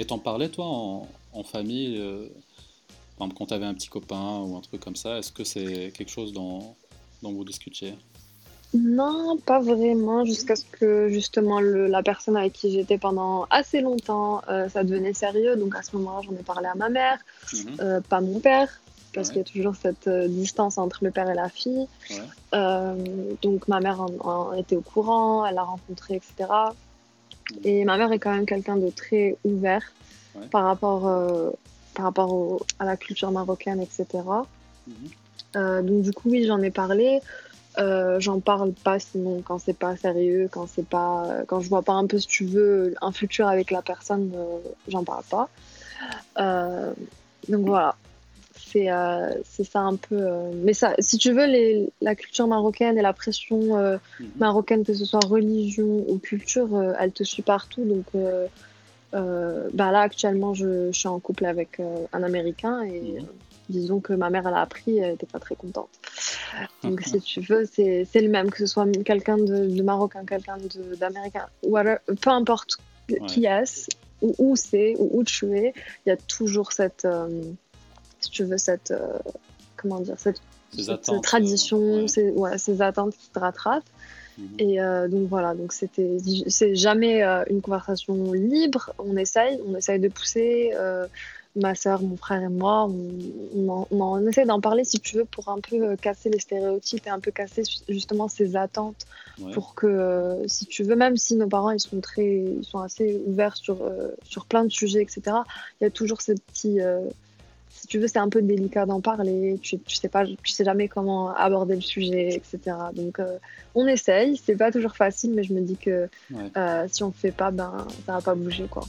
Et t'en parlais, toi, en, en famille euh, par exemple, quand tu avais un petit copain ou un truc comme ça, est-ce que c'est quelque chose dont, dont vous discutiez? Non, pas vraiment, jusqu'à ce que justement le- la personne avec qui j'étais pendant assez longtemps, euh, ça devenait sérieux. Donc à ce moment-là, j'en ai parlé à ma mère, Mhm. euh, pas mon père, parce Ouais. qu'il y a toujours cette euh, distance entre le père et la fille. Ouais. Donc ma mère en, en était au courant, elle l'a rencontré, etc. Et ma mère est quand même quelqu'un de très ouvert Ouais. par rapport, euh, par rapport au- à la culture marocaine, etc. Mhm. Euh, donc du coup, oui, j'en ai parlé. Euh, j'en parle pas sinon quand c'est pas sérieux, quand c'est pas, quand je vois pas un peu si tu veux un futur avec la personne, j'en parle pas. Donc voilà, c'est euh, c'est ça un peu. euh, Mais ça, si tu veux, les, la culture marocaine et la pression euh, Mhm. marocaine, que ce soit religion ou culture, elle te suit partout. Donc bah là actuellement, je, je suis en couple avec un Américain et Mhm. disons que ma mère elle a appris, elle était pas très contente. Donc si tu veux, c'est le même que ce soit quelqu'un de, de marocain, quelqu'un d'américain, peu importe qui est, ou où c'est, ou où tu es, il y a toujours cette, si tu veux, cette, euh, comment dire, cette, Ces cette attentes, tradition, ouais. ces, ouais, ces attentes qui te rattrapent. Mhm. Et euh, donc voilà, donc c'était, c'est jamais euh, une conversation libre. On essaye, on essaye de pousser. ma soeur, mon frère et moi, on, on, essaie d'en parler si tu veux pour un peu casser les stéréotypes et un peu casser justement ces attentes Ouais. pour que si tu veux, même si nos parents ils sont très, ils sont assez ouverts sur sur plein de sujets, etc. Il y a toujours ces petits si tu veux, c'est un peu délicat d'en parler. Tu, tu sais pas, tu sais jamais comment aborder le sujet, etc. Donc, euh, on essaye. C'est pas toujours facile, mais je me dis que Ouais. euh, si on fait pas, ben, ça va pas bouger, quoi.